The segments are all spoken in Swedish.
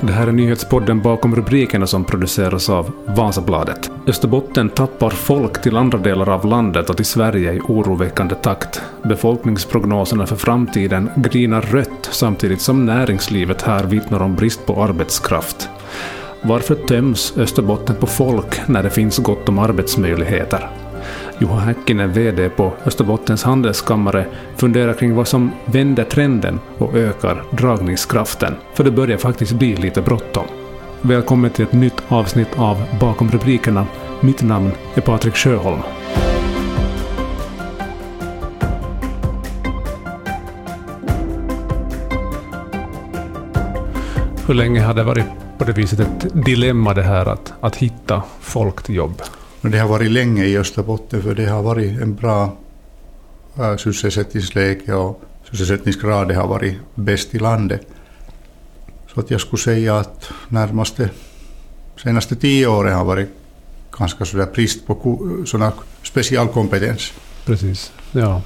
Det här är nyhetspodden bakom rubrikerna som produceras av Vasabladet. Österbotten tappar folk till andra delar av landet och till Sverige i oroväckande takt. Befolkningsprognoserna för framtiden grinar rött samtidigt som näringslivet här vittnar om brist på arbetskraft. Varför töms Österbotten på folk när det finns gott om arbetsmöjligheter? Juha Häkkinen, VD på Österbottens handelskammare, funderar kring vad som vänder trenden och ökar dragningskraften. För det börjar faktiskt bli lite bråttom. Välkommen till ett nytt avsnitt av Bakom rubrikerna. Mitt namn är Patrik Sjöholm. Hur länge har det varit på det viset ett dilemma det här att, att hitta folk till jobb? Det har varit länge i Österbotten för det har varit en bra äh, sysselsättningsläge och sysselsättningsgraden har varit bäst i landet. Så att jag skulle säga att närmaste senaste tio åren har varit ganska sådär brist på sådana specialkompetens. Precis, ja.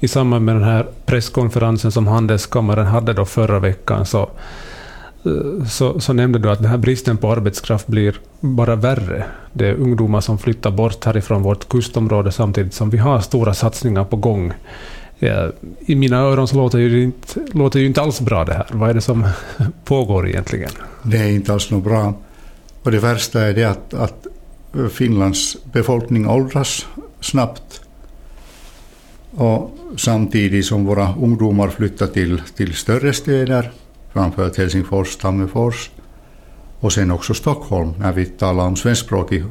I samband med den här presskonferensen som Handelskammaren hade då förra veckan så Eh, så, så nämnde du att den här bristen på arbetskraft blir bara värre. Det är ungdomar som flyttar bort härifrån vårt kustområde samtidigt som vi har stora satsningar på gång. Eh, I mina öron så låter det inte, låter ju inte alls bra det här. Vad är det som pågår egentligen? Det är inte alls något bra. Och det värsta är det att, att Finlands befolkning åldras snabbt. Och samtidigt som våra ungdomar flyttar till, till större städer framförallt Helsingfors, Tammerfors och sen också Stockholm. När vi talar om svenskspråkig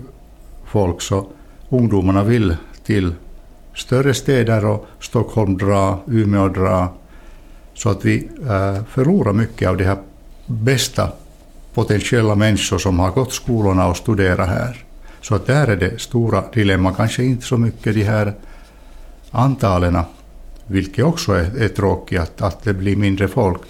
folk så ungdomarna vill till större städer och Stockholm dra, Umeå dra. Så att vi äh, förlorar mycket av de här bästa potentiella människor som har gått skolorna och studerat här. Så att där är det stora dilemma, kanske inte så mycket de här antalen, vilket också är, är tråkigt att, att det blir mindre folk.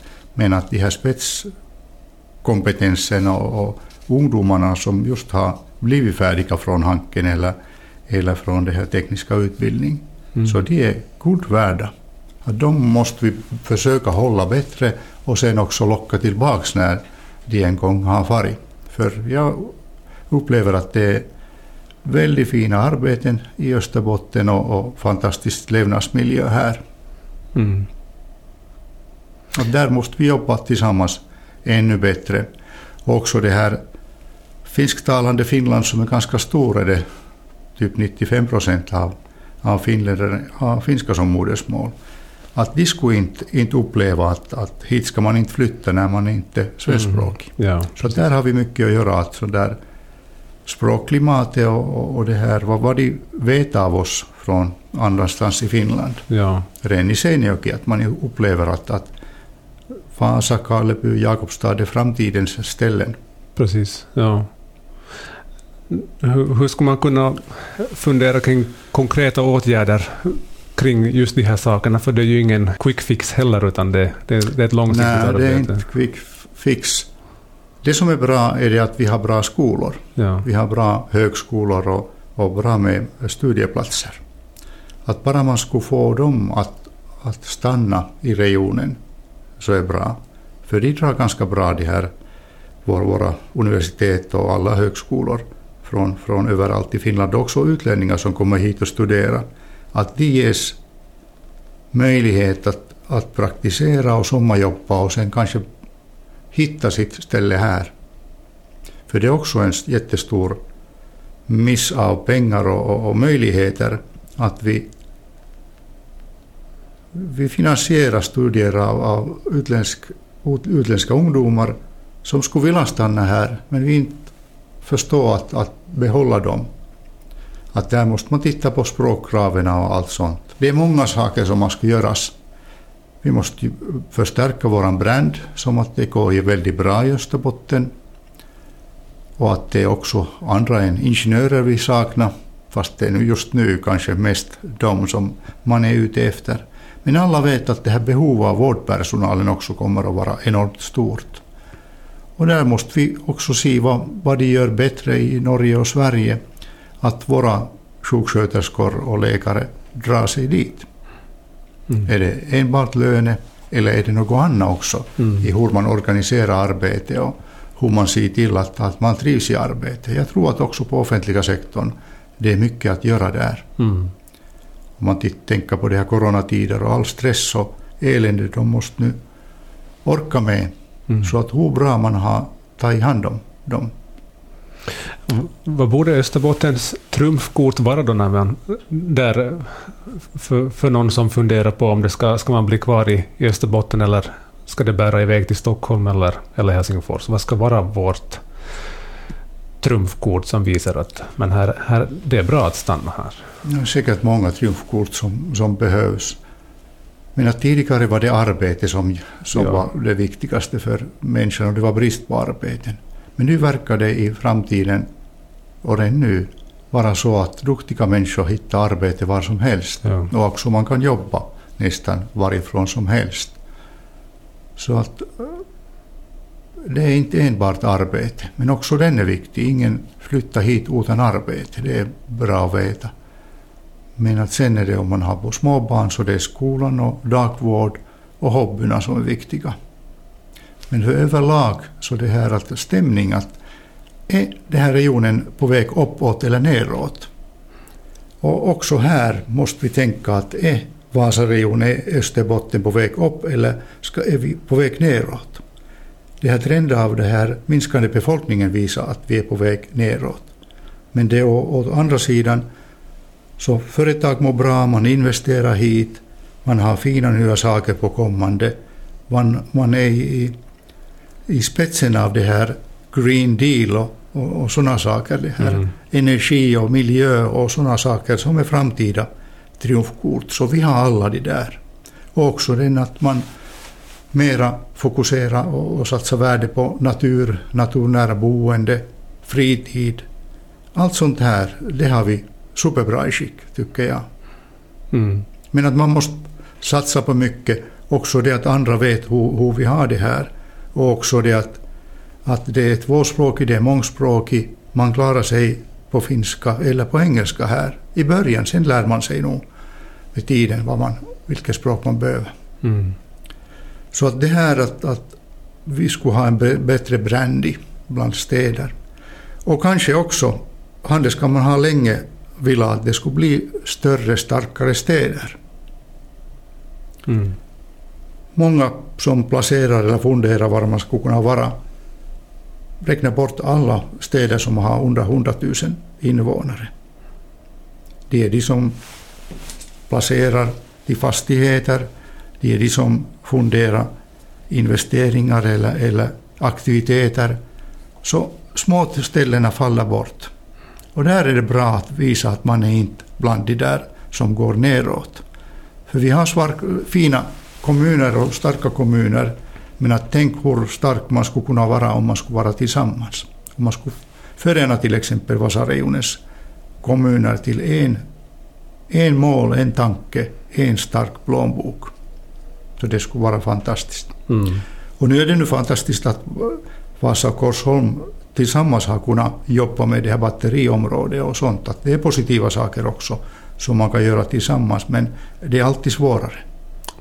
Men att de här spetskompetensen och, och ungdomarna som just har blivit färdiga från Hanken eller, eller från den här tekniska utbildningen, mm. så de är guld värda. Att de måste vi försöka hålla bättre och sen också locka tillbaks när de en gång har farit. För jag upplever att det är väldigt fina arbeten i Österbotten och, och fantastisk levnadsmiljö här. Mm. Och där måste vi jobba tillsammans ännu bättre. Också det här finsktalande Finland som är ganska stor, är det typ 95 procent av, av finländare har finska som modersmål. Att de skulle inte, inte uppleva att, att hit ska man inte flytta när man inte är svenskspråkig. Mm, ja. Så där har vi mycket att göra. Att så där språkklimatet och, och det här, vad, vad de vet av oss från annanstans i Finland. Ja. Redan i Seinäjoki, att man upplever att, att Vasa, Karleby, Jakobstad är framtidens ställen. Precis, ja. Hur, hur ska man kunna fundera kring konkreta åtgärder kring just de här sakerna? För det är ju ingen quick fix heller, utan det, det, det är ett långsiktigt Nej, arbete. Nej, det är inte quick fix. Det som är bra är det att vi har bra skolor. Ja. Vi har bra högskolor och, och bra med studieplatser. Att bara man skulle få dem att, att stanna i regionen så är bra. För de drar ganska bra de här våra universitet och alla högskolor från, från överallt i Finland, också utlänningar som kommer hit och studerar, att de ges möjlighet att, att praktisera och sommarjobba och sen kanske hitta sitt ställe här. För det är också en jättestor miss av pengar och, och, och möjligheter att vi vi finansierar studier av, av utländsk, utländska ungdomar som skulle vilja stanna här, men vi inte förstår att, att behålla dem. Att där måste man titta på språkkraven och allt sånt. Det är många saker som måste göras. Vi måste förstärka vår brand, som att det går väldigt bra i Österbotten. Och att det är också andra än ingenjörer vi saknar, fast det är nu just nu kanske mest de som man är ute efter. Men alla vet att det här behovet av vårdpersonalen också kommer att vara enormt stort. Och där måste vi också se vad, vad de gör bättre i Norge och Sverige. Att våra sjuksköterskor och läkare drar sig dit. Mm. Är det enbart löne Eller är det något annat också mm. i hur man organiserar arbete och hur man ser till att, att man trivs i arbete. Jag tror att också på offentliga sektorn det är mycket att göra där. Mm. Om man tänker på det här coronatider och all stress och elände de måste nu orka med. Mm. Så att hur bra man har tagit hand om dem. Vad borde Österbottens trumfkort vara då när man, där, för, för någon som funderar på om det ska, ska man bli kvar i, Österbotten eller ska det bära iväg till Stockholm eller, eller Helsingfors? Vad ska vara vårt trumfkort som visar att men här, här, det är bra att stanna här? Det är säkert många trumfkort som, som behövs. Men att tidigare var det arbete som, som ja. var det viktigaste för människan och det var brist på arbeten. Men nu verkar det i framtiden och redan nu vara så att duktiga människor hittar arbete var som helst. Ja. Och också man kan jobba nästan varifrån som helst. Så att det är inte enbart arbete, men också den är viktig. Ingen flyttar hit utan arbete, det är bra att veta. Men att sen är det om man har småbarn så det är skolan och dagvård och hobbyerna som är viktiga. Men för överlag så det här att stämning att är den här regionen på väg uppåt eller neråt? Och också här måste vi tänka att är Vasaregionen, Österbotten på väg upp eller ska, är vi på väg neråt? Det här trenden av den här minskande befolkningen visar att vi är på väg neråt. Men det å, andra sidan så företag mår bra, man investerar hit, man har fina nya saker på kommande. Man, man är i, i spetsen av det här Green Deal och, och, och sådana saker. Det här mm. Energi och miljö och sådana saker som är framtida triumfkort. Så vi har alla det där. Och också den att man mera fokuserar och, och satsar värde på natur, naturnära boende, fritid. Allt sånt här, det har vi superbra i skick, tycker jag. Mm. Men att man måste satsa på mycket, också det att andra vet hur, hur vi har det här. Och också det att, att det är tvåspråkigt, det är mångspråkigt, man klarar sig på finska eller på engelska här i början. Sen lär man sig nog med tiden vad man, vilket språk man behöver. Mm. Så att det här att, att vi skulle ha en bättre brandy bland städer. Och kanske också, Handelskammaren har länge velat att det skulle bli större, starkare städer. Mm. Många som placerar eller funderar var man skulle kunna vara räknar bort alla städer som har under 100 000 invånare. Det är de som placerar i fastigheter, det är de som funderar investeringar eller, eller aktiviteter. Så små ställena faller bort. Och där är det bra att visa att man är inte bland de där som går neråt. För vi har svark, fina kommuner och starka kommuner, men att tänk hur stark man skulle kunna vara om man skulle vara tillsammans. Om man skulle förena till exempel Vasaregionens kommuner till en, en mål, en tanke, en stark plånbok. Så det skulle vara fantastiskt. Mm. Och nu är det nu fantastiskt att Vasa och Korsholm tillsammans har kunnat jobba med det här batteriområdet och sånt. Att det är positiva saker också som man kan göra tillsammans, men det är alltid svårare.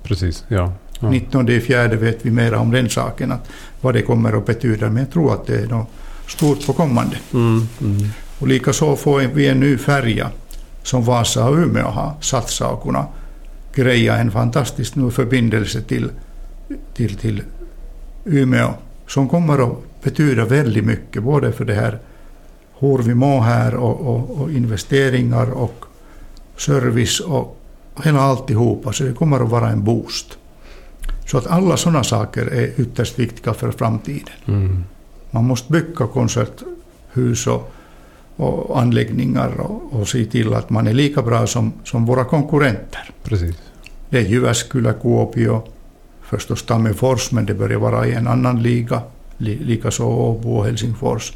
Precis, ja. ja. 19 fjärde vet vi mer om den saken, att vad det kommer att betyda, men jag tror att det är något stort på kommande. Mm, mm. Och likaså får vi en ny färja som Vasa och Umeå har satsat och kunnat greja en fantastisk nu förbindelse till, till, till Umeå som kommer att betyda väldigt mycket, både för det här hur vi mår här och, och, och investeringar och service och hela alltihopa, så det kommer att vara en boost. Så att alla sådana saker är ytterst viktiga för framtiden. Mm. Man måste bygga konserthus och, och anläggningar och, och se till att man är lika bra som, som våra konkurrenter. Precis. Det är Jyväskylä, Kuopio, förstås Tammerfors, men det börjar vara i en annan liga, likaså Åbo och Helsingfors.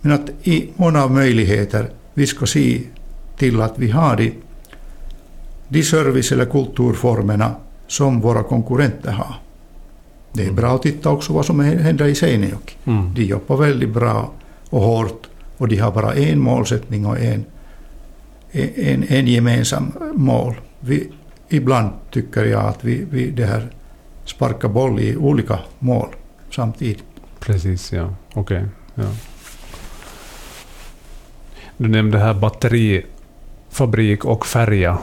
Men att i många av möjligheter vi ska se till att vi har de, de service eller kulturformerna som våra konkurrenter har. Det är bra att titta också vad som händer i Seinejoki. Mm. De jobbar väldigt bra och hårt och de har bara en målsättning och en, en, en gemensam mål. Vi, ibland tycker jag att vi, vi det här sparka boll i olika mål samtidigt. Precis, ja. Okej. Okay. Ja. Du nämnde här batterifabrik och färja.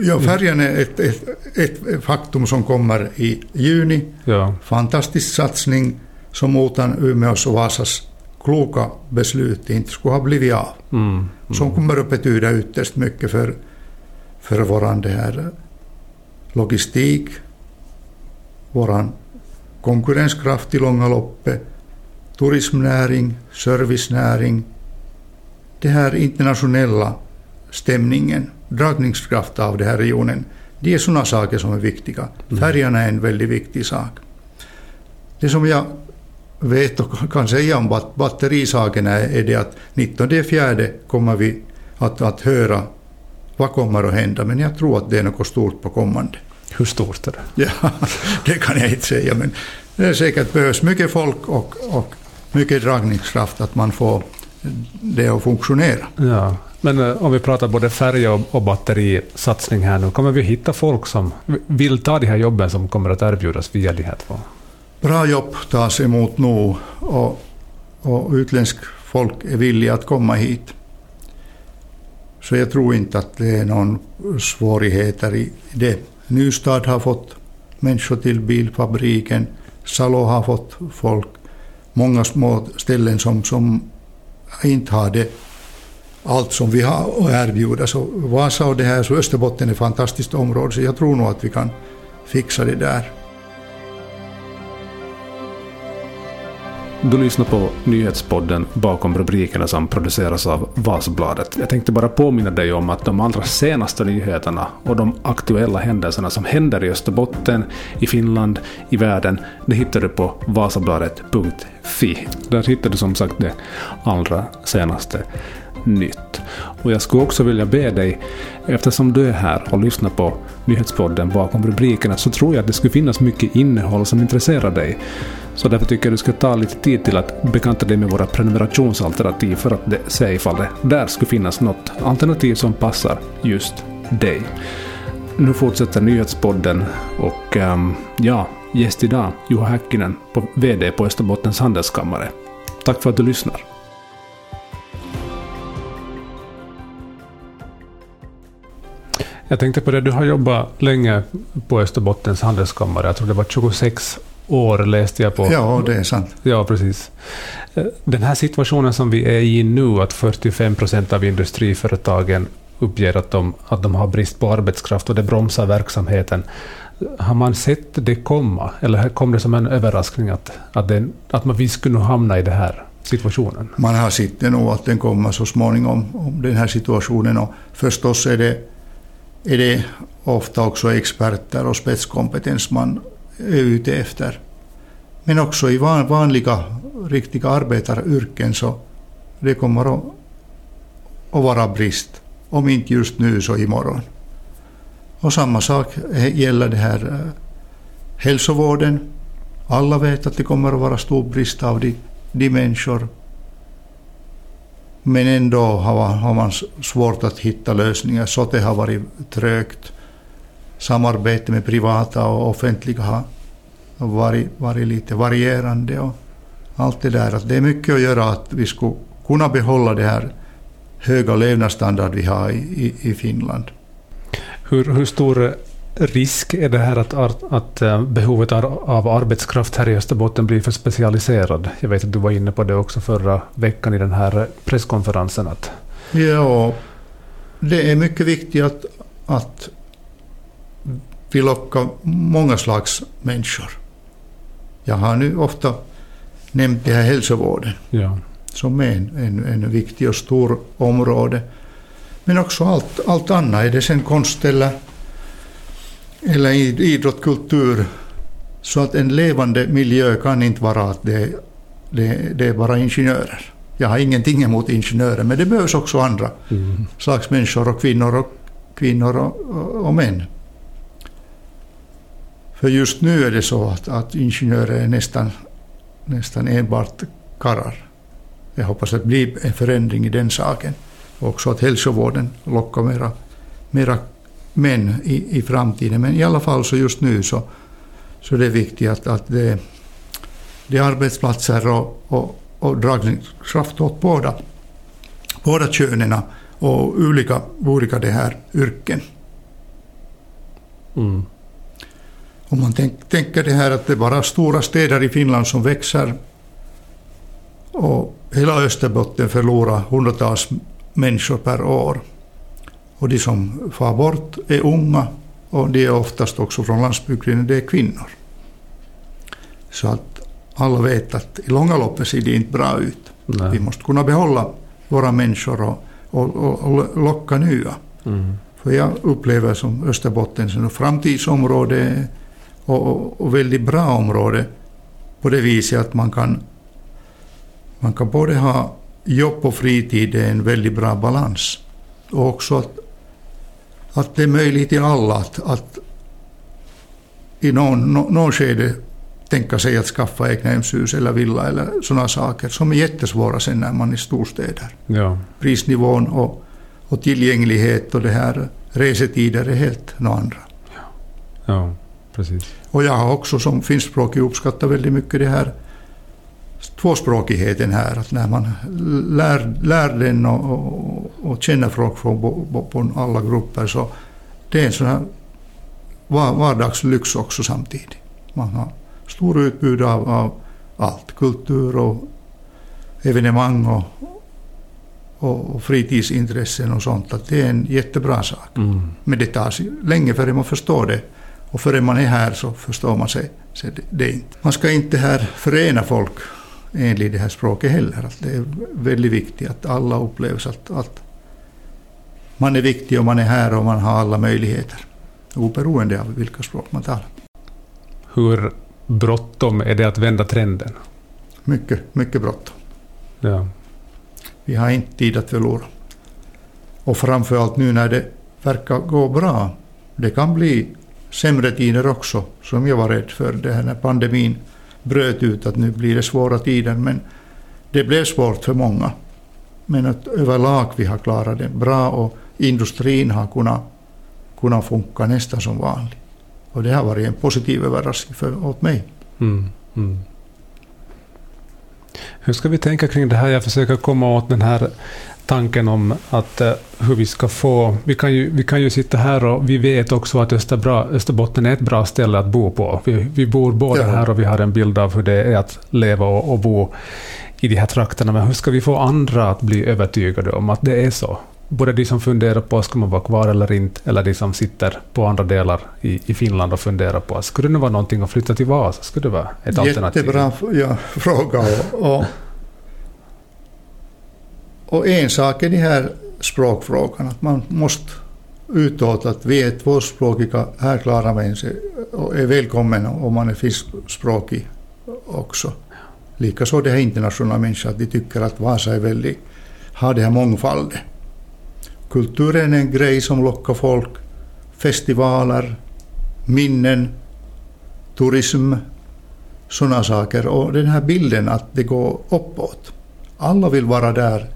Ja, färjan är ett, ett, ett faktum som kommer i juni. Ja. Fantastisk satsning som utan Umeås och Vasas kloka beslut inte skulle ha blivit av. Mm, mm. Som kommer att betyda ytterst mycket för, för vår logistik, vår konkurrenskraft i långa loppet, turismnäring, servicenäring, den här internationella stämningen, dragningskraft av den här regionen, det är sådana saker som är viktiga. Mm. Färjan är en väldigt viktig sak. Det som jag vet och kan säga om batterisaken är, det att 19 fjärde kommer vi att, att höra vad kommer att hända, men jag tror att det är något stort på kommande. Hur stort är det? Ja, det kan jag inte säga, men det är säkert behövs mycket folk och, och mycket dragningskraft att man får det att funktionera. Ja, men eh, om vi pratar både färg och, och batterisatsning här nu, kommer vi hitta folk som vill ta de här jobben som kommer att erbjudas via de här två? Bra jobb tas emot nu och, och utländsk folk är villiga att komma hit. Så jag tror inte att det är någon svårigheter i det. Nystad har fått människor till bilfabriken, Salo har fått folk, många små ställen som, som inte har det allt som vi har att erbjuda. Så Vasa och det här, så Österbotten är ett fantastiskt område, så jag tror nog att vi kan fixa det där. Du lyssnar på nyhetspodden bakom rubrikerna som produceras av Vasabladet. Jag tänkte bara påminna dig om att de allra senaste nyheterna och de aktuella händelserna som händer i Österbotten, i Finland, i världen, det hittar du på vasabladet.fi. Där hittar du som sagt det allra senaste nytt. Och jag skulle också vilja be dig, eftersom du är här och lyssnar på nyhetspodden bakom rubrikerna, så tror jag att det skulle finnas mycket innehåll som intresserar dig. Så därför tycker jag att du ska ta lite tid till att bekanta dig med våra prenumerationsalternativ för att se ifall det där skulle finnas något alternativ som passar just dig. Nu fortsätter nyhetspodden och um, ja, gäst idag Juha Häkkinen, på VD på Österbottens handelskammare. Tack för att du lyssnar. Jag tänkte på det, du har jobbat länge på Österbottens handelskammare. Jag tror det var 26 år läste jag på. Ja, det är sant. Ja, precis. Den här situationen som vi är i nu, att 45 procent av industriföretagen uppger att de, att de har brist på arbetskraft och det bromsar verksamheten. Har man sett det komma, eller kom det som en överraskning att, att, det, att man, vi skulle hamna i den här situationen? Man har sett det nog att den kommer så småningom, om den här situationen. Och förstås är det, är det ofta också experter och spetskompetens man är ute efter. Men också i vanliga, riktiga arbetaryrken så det kommer att, vara brist. Om inte just nu så imorgon. Och samma sak gäller det här eh, hälsovården. Alla vet att det kommer att vara stor brist av de, de människor. Men ändå har, man svårt att hitta lösningar. så det har varit trögt samarbete med privata och offentliga har varit, varit lite varierande och allt det där. Att det är mycket att göra att vi skulle kunna behålla det här höga levnadsstandard vi har i, i, Finland. Hur, hur stor risk är det här att, att eh, behovet av arbetskraft här i Österbotten blir för specialiserad? Jag vet att du var inne på det också förra veckan i den här presskonferensen. Att... Ja, det är mycket viktigt att, att vi lockar många slags människor. Jag har nu ofta nämnt det här hälsovården ja. som är en, en, en viktig och stor område. Men också allt, allt annat, är det sen konst eller, eller idrott, kultur. Så att en levande miljö kan inte vara att det, det, det är bara ingenjörer. Jag har ingenting emot ingenjörer, men det behövs också andra mm. slags människor och kvinnor och, kvinnor och, och, och män. För just nu är det så att, att ingenjörer är nästan, nästan enbart karlar. Jag hoppas att det blir en förändring i den saken. Också att hälsovården lockar mera, mera män i, i framtiden. Men i alla fall så just nu så, så det är viktigt att, att det, det är arbetsplatser och, och, och dragningskraft åt båda, båda könen och olika, olika det här yrken. Mm. Om man tänk, tänker det här att det är bara stora städer i Finland som växer och hela Österbotten förlorar hundratals människor per år. Och de som far bort är unga och de är oftast också från landsbygden, det är kvinnor. Så att alla vet att i långa loppet ser det inte bra ut. Nej. Vi måste kunna behålla våra människor och, och, och, och locka nya. Mm. För jag upplever som Österbotten som ett framtidsområde och, och, och väldigt bra område på det viset att man kan, man kan både ha jobb och fritid, det är en väldigt bra balans. Och också att, att det är möjligt till alla att, att i någon, någon skede tänka sig att skaffa egnahemshus eller villa eller sådana saker som är jättesvåra sen när man är i storstäder. Ja. Prisnivån och, och tillgänglighet och det här resetider är helt något andra. Ja. ja, precis. Och jag har också som finskspråkig uppskattat väldigt mycket det här tvåspråkigheten här, att när man lär, lär den och, och, och känner folk från på alla grupper så det är en sån här vardagslyx också samtidigt. Man har stor utbud av, av allt, kultur och evenemang och, och, och fritidsintressen och sånt. Att det är en jättebra sak. Mm. Men det tar länge före man förstår det. Och före man är här så förstår man sig, sig det inte. Man ska inte här förena folk enligt det här språket heller. Att det är väldigt viktigt att alla upplever att, att man är viktig och man är här och man har alla möjligheter. Oberoende av vilka språk man talar. Hur bråttom är det att vända trenden? Mycket, mycket bråttom. Ja. Vi har inte tid att förlora. Och framförallt nu när det verkar gå bra. Det kan bli sämre tider också, som jag var rädd för det här när pandemin bröt ut att nu blir det svåra tider. Men det blev svårt för många. Men att överlag vi har klarat det bra och industrin har kunnat, kunnat funka nästan som vanligt. Och det har varit en positiv överraskning för, åt mig. Mm, mm. Hur ska vi tänka kring det här? Jag försöker komma åt den här tanken om att uh, hur vi ska få... Vi kan, ju, vi kan ju sitta här och vi vet också att Österbra, Österbotten är ett bra ställe att bo på. Vi, vi bor båda ja. här och vi har en bild av hur det är att leva och, och bo i de här trakterna. Men hur ska vi få andra att bli övertygade om att det är så? både de som funderar på ska man vara kvar eller inte, eller de som sitter på andra delar i, i Finland och funderar på skulle det vara någonting att flytta till Vasa? Skulle det vara ett alternativ? Jättebra ja, fråga. Och, och, och, en sak är de här språkfrågan, att man måste utåt att vi är tvåspråkiga, här klarar man sig och är välkommen om man är finskspråkig också. Likaså det här internationella människor, att de tycker att Vasa är väldigt, har det här mångfalden. Kulturen är en grej som lockar folk. Festivaler, minnen, turism, sådana saker. Och den här bilden att det går uppåt. Alla vill vara där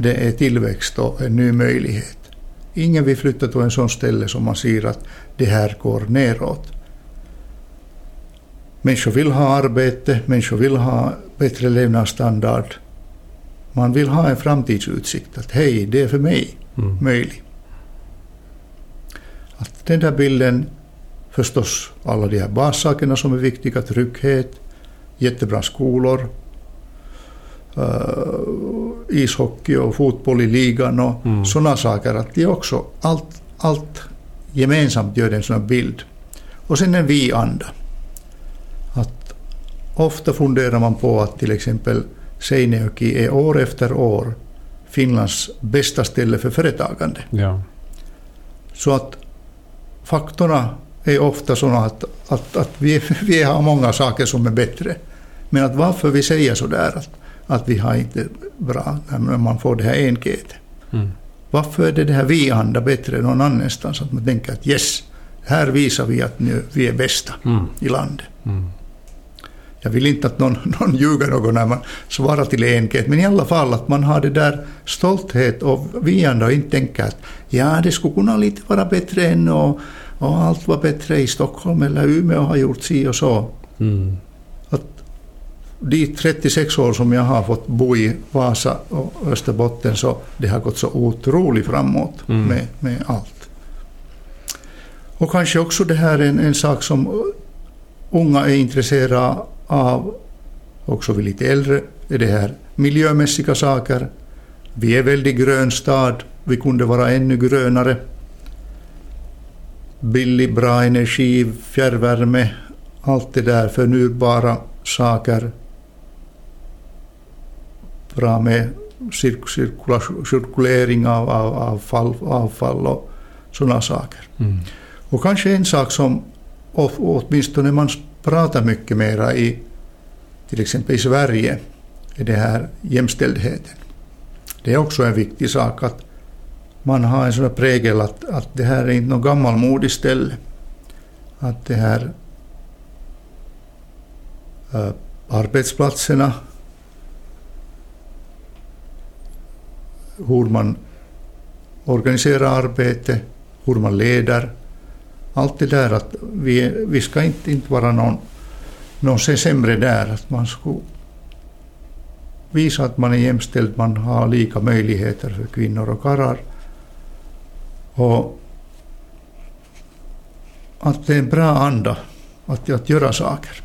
det är tillväxt och en ny möjlighet. Ingen vill flytta till en sån ställe som man ser att det här går neråt. Människor vill ha arbete, människor vill ha bättre levnadsstandard. Man vill ha en framtidsutsikt, att hej, det är för mig mm. möjlig. Att den där bilden, förstås alla de här bassakerna som är viktiga, trygghet, jättebra skolor, uh, ishockey och fotboll i ligan och mm. sådana saker, att det också allt, allt gemensamt gör en sån bild. Och sen en vi-anda. Att ofta funderar man på att till exempel Seinäjoki är år efter år Finlands bästa ställe för företagande. Ja. Så att faktorna är ofta sådana att, att, att vi, vi har många saker som är bättre. Men att varför vi säger sådär att, att vi har inte bra när man får det här enketet. Mm. Varför är det det här vi-anda bättre än någon annanstans? Att man tänker att yes, här visar vi att nu, vi är bästa mm. i landet. Mm. Jag vill inte att någon, någon ljuger någon när man svarar till enkät, men i alla fall att man har det där stolthet och viande och inte tänker att ja, det skulle kunna lite vara bättre än och, och allt var bättre i Stockholm eller Umeå har gjort si och så. Mm. De 36 år som jag har fått bo i Vasa och Österbotten så det har gått så otroligt framåt Mm. med, med allt. Och kanske också det här är en, en sak som unga är intresserade av, också vi lite äldre, är det här miljömässiga saker. Vi är väldigt grön stad, vi kunde vara ännu grönare. Billig, bra energi, fjärrvärme, allt det där förnybara saker. Bra med cirkulering av, av, avfall, avfall och sådana saker. Mm. Och kanske en sak som åtminstone man pratar mycket mera i till exempel i Sverige är det här jämställdheten. Det är också en viktig sak att man har en sån prägel att, att det här är inte något gammalmodigt ställe. Att det här äh, arbetsplatserna, hur man organiserar arbete, hur man leder, allt det där att vi, vi ska inte, inte vara någon, någon sämre där. Att man ska visa att man är jämställd, man har lika möjligheter för kvinnor och karlar. Och att det är en bra anda att, att göra saker.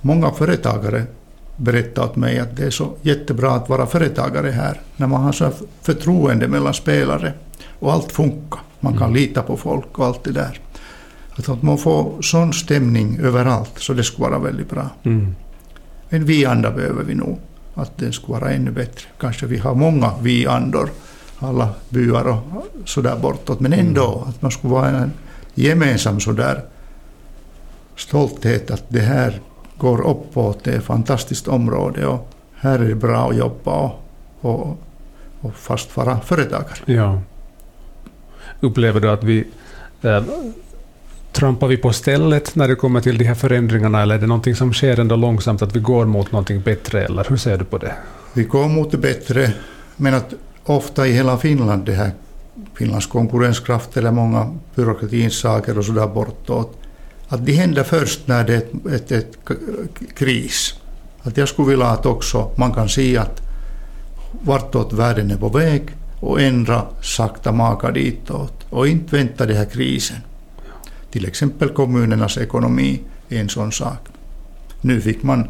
Många företagare berättar åt mig att det är så jättebra att vara företagare här, när man har så här förtroende mellan spelare och allt funkar. Man kan Mm. lita på folk och allt det där. Att, att man får sån stämning överallt, så det skulle vara väldigt bra. Mm. En vi-anda behöver vi nog, att den skulle vara ännu bättre. Kanske vi har många vi-andor, alla byar och sådär bortåt, men ändå att man skulle vara en gemensam sådär stolthet att det här går uppåt, det är ett fantastiskt område och här är det bra att jobba och, och, och fast vara företagare. Ja. Upplever du att vi eh, trampar vi på stället när det kommer till de här förändringarna eller är det någonting som sker ändå långsamt att vi går mot någonting bättre eller hur ser du på det? Vi går mot det bättre, men att ofta i hela Finland, det här Finlands konkurrenskraft eller många byråkratins saker och sådär bortåt, att det händer först när det är ett, ett, ett kris. Att jag skulle vilja att också man kan se att vartåt världen är på väg och ändra sakta maka ditåt och inte vänta den här krisen. Till exempel kommunernas ekonomi är en sån sak. Nu fick man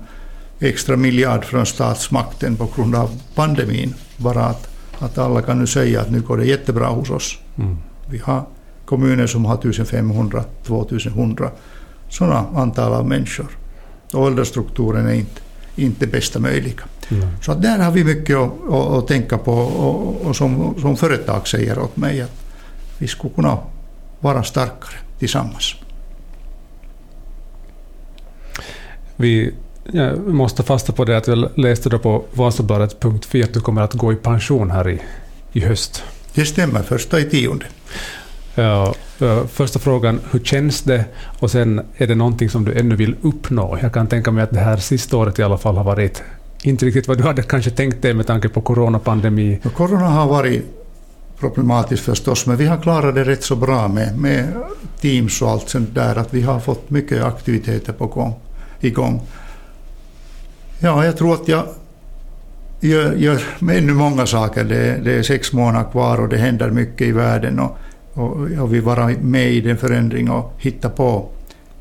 extra miljard från statsmakten på grund av pandemin. Bara att, att alla kan nu säga att nu går det jättebra hos oss. Mm. Vi har kommuner som har 1500, 2100 sådana antal av människor. Och åldersstrukturen är inte, inte bästa möjliga. Mm. Så att där har vi mycket att, att, att tänka på och, och som, som företag säger åt mig att vi skulle kunna vara starkare tillsammans. Vi ja, måste fasta på det att jag läste då på Vasabladet.fi att du kommer att gå i pension här i, i höst. Det stämmer, första i tionde. Ja, första frågan, hur känns det? Och sen, är det någonting som du ännu vill uppnå? Jag kan tänka mig att det här sista året i alla fall har varit inte riktigt vad du hade kanske tänkt dig med tanke på coronapandemi. Corona har varit problematiskt förstås, men vi har klarat det rätt så bra med, med Teams och allt sånt där, att vi har fått mycket aktiviteter på gång, igång. Ja, jag tror att jag gör, gör ännu många saker. Det, det är sex månader kvar och det händer mycket i världen och, och, jag vill vara med i den förändringen och hitta på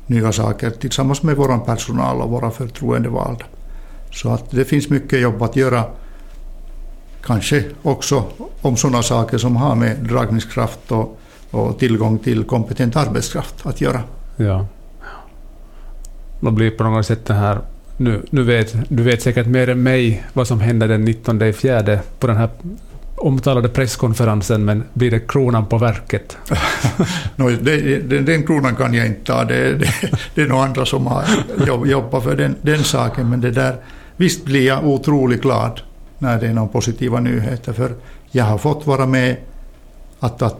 nya saker tillsammans med vår personal och våra förtroendevalda. Så att det finns mycket jobb att göra kanske också om sådana saker som har med dragningskraft och, och tillgång till kompetent arbetskraft att göra. Ja. Man blir på något sätt det här... Nu, nu vet, du vet säkert mer än mig vad som hände den 19 fjärde på den här omtalade presskonferensen, men blir det kronan på verket? No, det, det, den kronan kan jag inte ta, det, det, det är nog andra som har jobb- jobbat för den, den saken, men det där, visst blir jag otroligt glad när det är några positiva nyheter, för jag har fått vara med att, att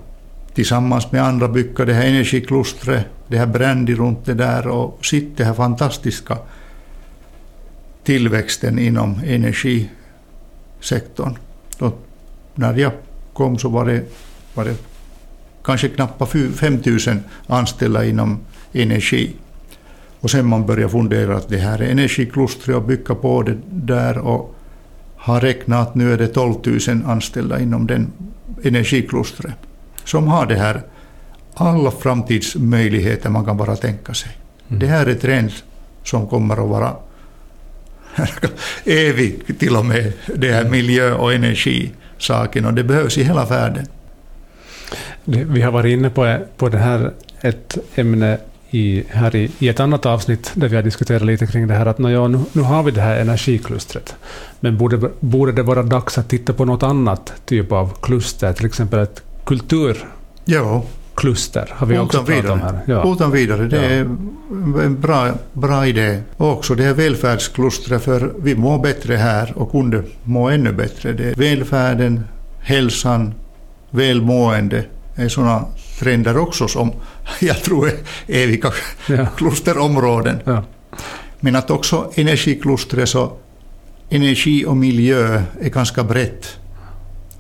tillsammans med andra bygga det här energiklustret, det här brandy runt det där och sitt det här fantastiska tillväxten inom energisektorn. Då, när jag kom så var det, var det kanske knappt 5 000 anställda inom energi. Och sen man börjar fundera att det här är energiklustret och bygga på det där och har räknat att nu är det 12 000 anställda inom den energiklustret som har det här alla framtidsmöjligheter man kan bara tänka sig. Mm. Det här är trend som kommer att vara evig till och med, det här miljö och energisaken och det behövs i hela världen. Vi har varit inne på, på det här ett ämne i, här i, i ett annat avsnitt där vi har diskuterat lite kring det här att ja, nu, nu har vi det här energiklustret. Men borde, borde det vara dags att titta på något annat typ av kluster, till exempel ett kulturkluster har vi också pratat om här. Ja. Utan vidare, det ja. är en bra, bra idé. Och också det här välfärdsklustret, för vi mår bättre här och kunde må ännu bättre. Det är välfärden, hälsan, välmående är sådana trender också som jag tror är eviga ja. klusterområden. Ja. Men att också energiklustret, så energi och miljö är ganska brett.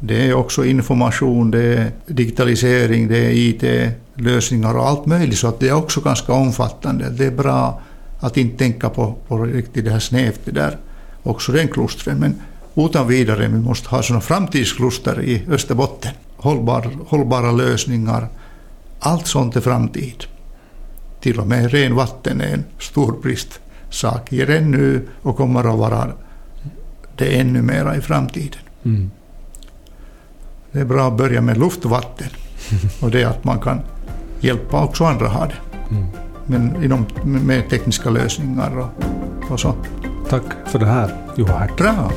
Det är också information, det är digitalisering, det är IT-lösningar och allt möjligt, så att det är också ganska omfattande. Det är bra att inte tänka på, på riktigt det här snävt, det där, också den klustren. Men utan vidare, vi måste ha sådana framtidskluster i Österbotten. Hållbar, hållbara lösningar, allt sånt är framtid. Till och med ren vatten är en stor bristsak i nu och kommer att vara det ännu mera i framtiden. Mm. Det är bra att börja med luft och vatten. Och det är att man kan hjälpa också andra att ha det. Mm. Men inom, med tekniska lösningar och, och så. Tack för det här, Juha Bra.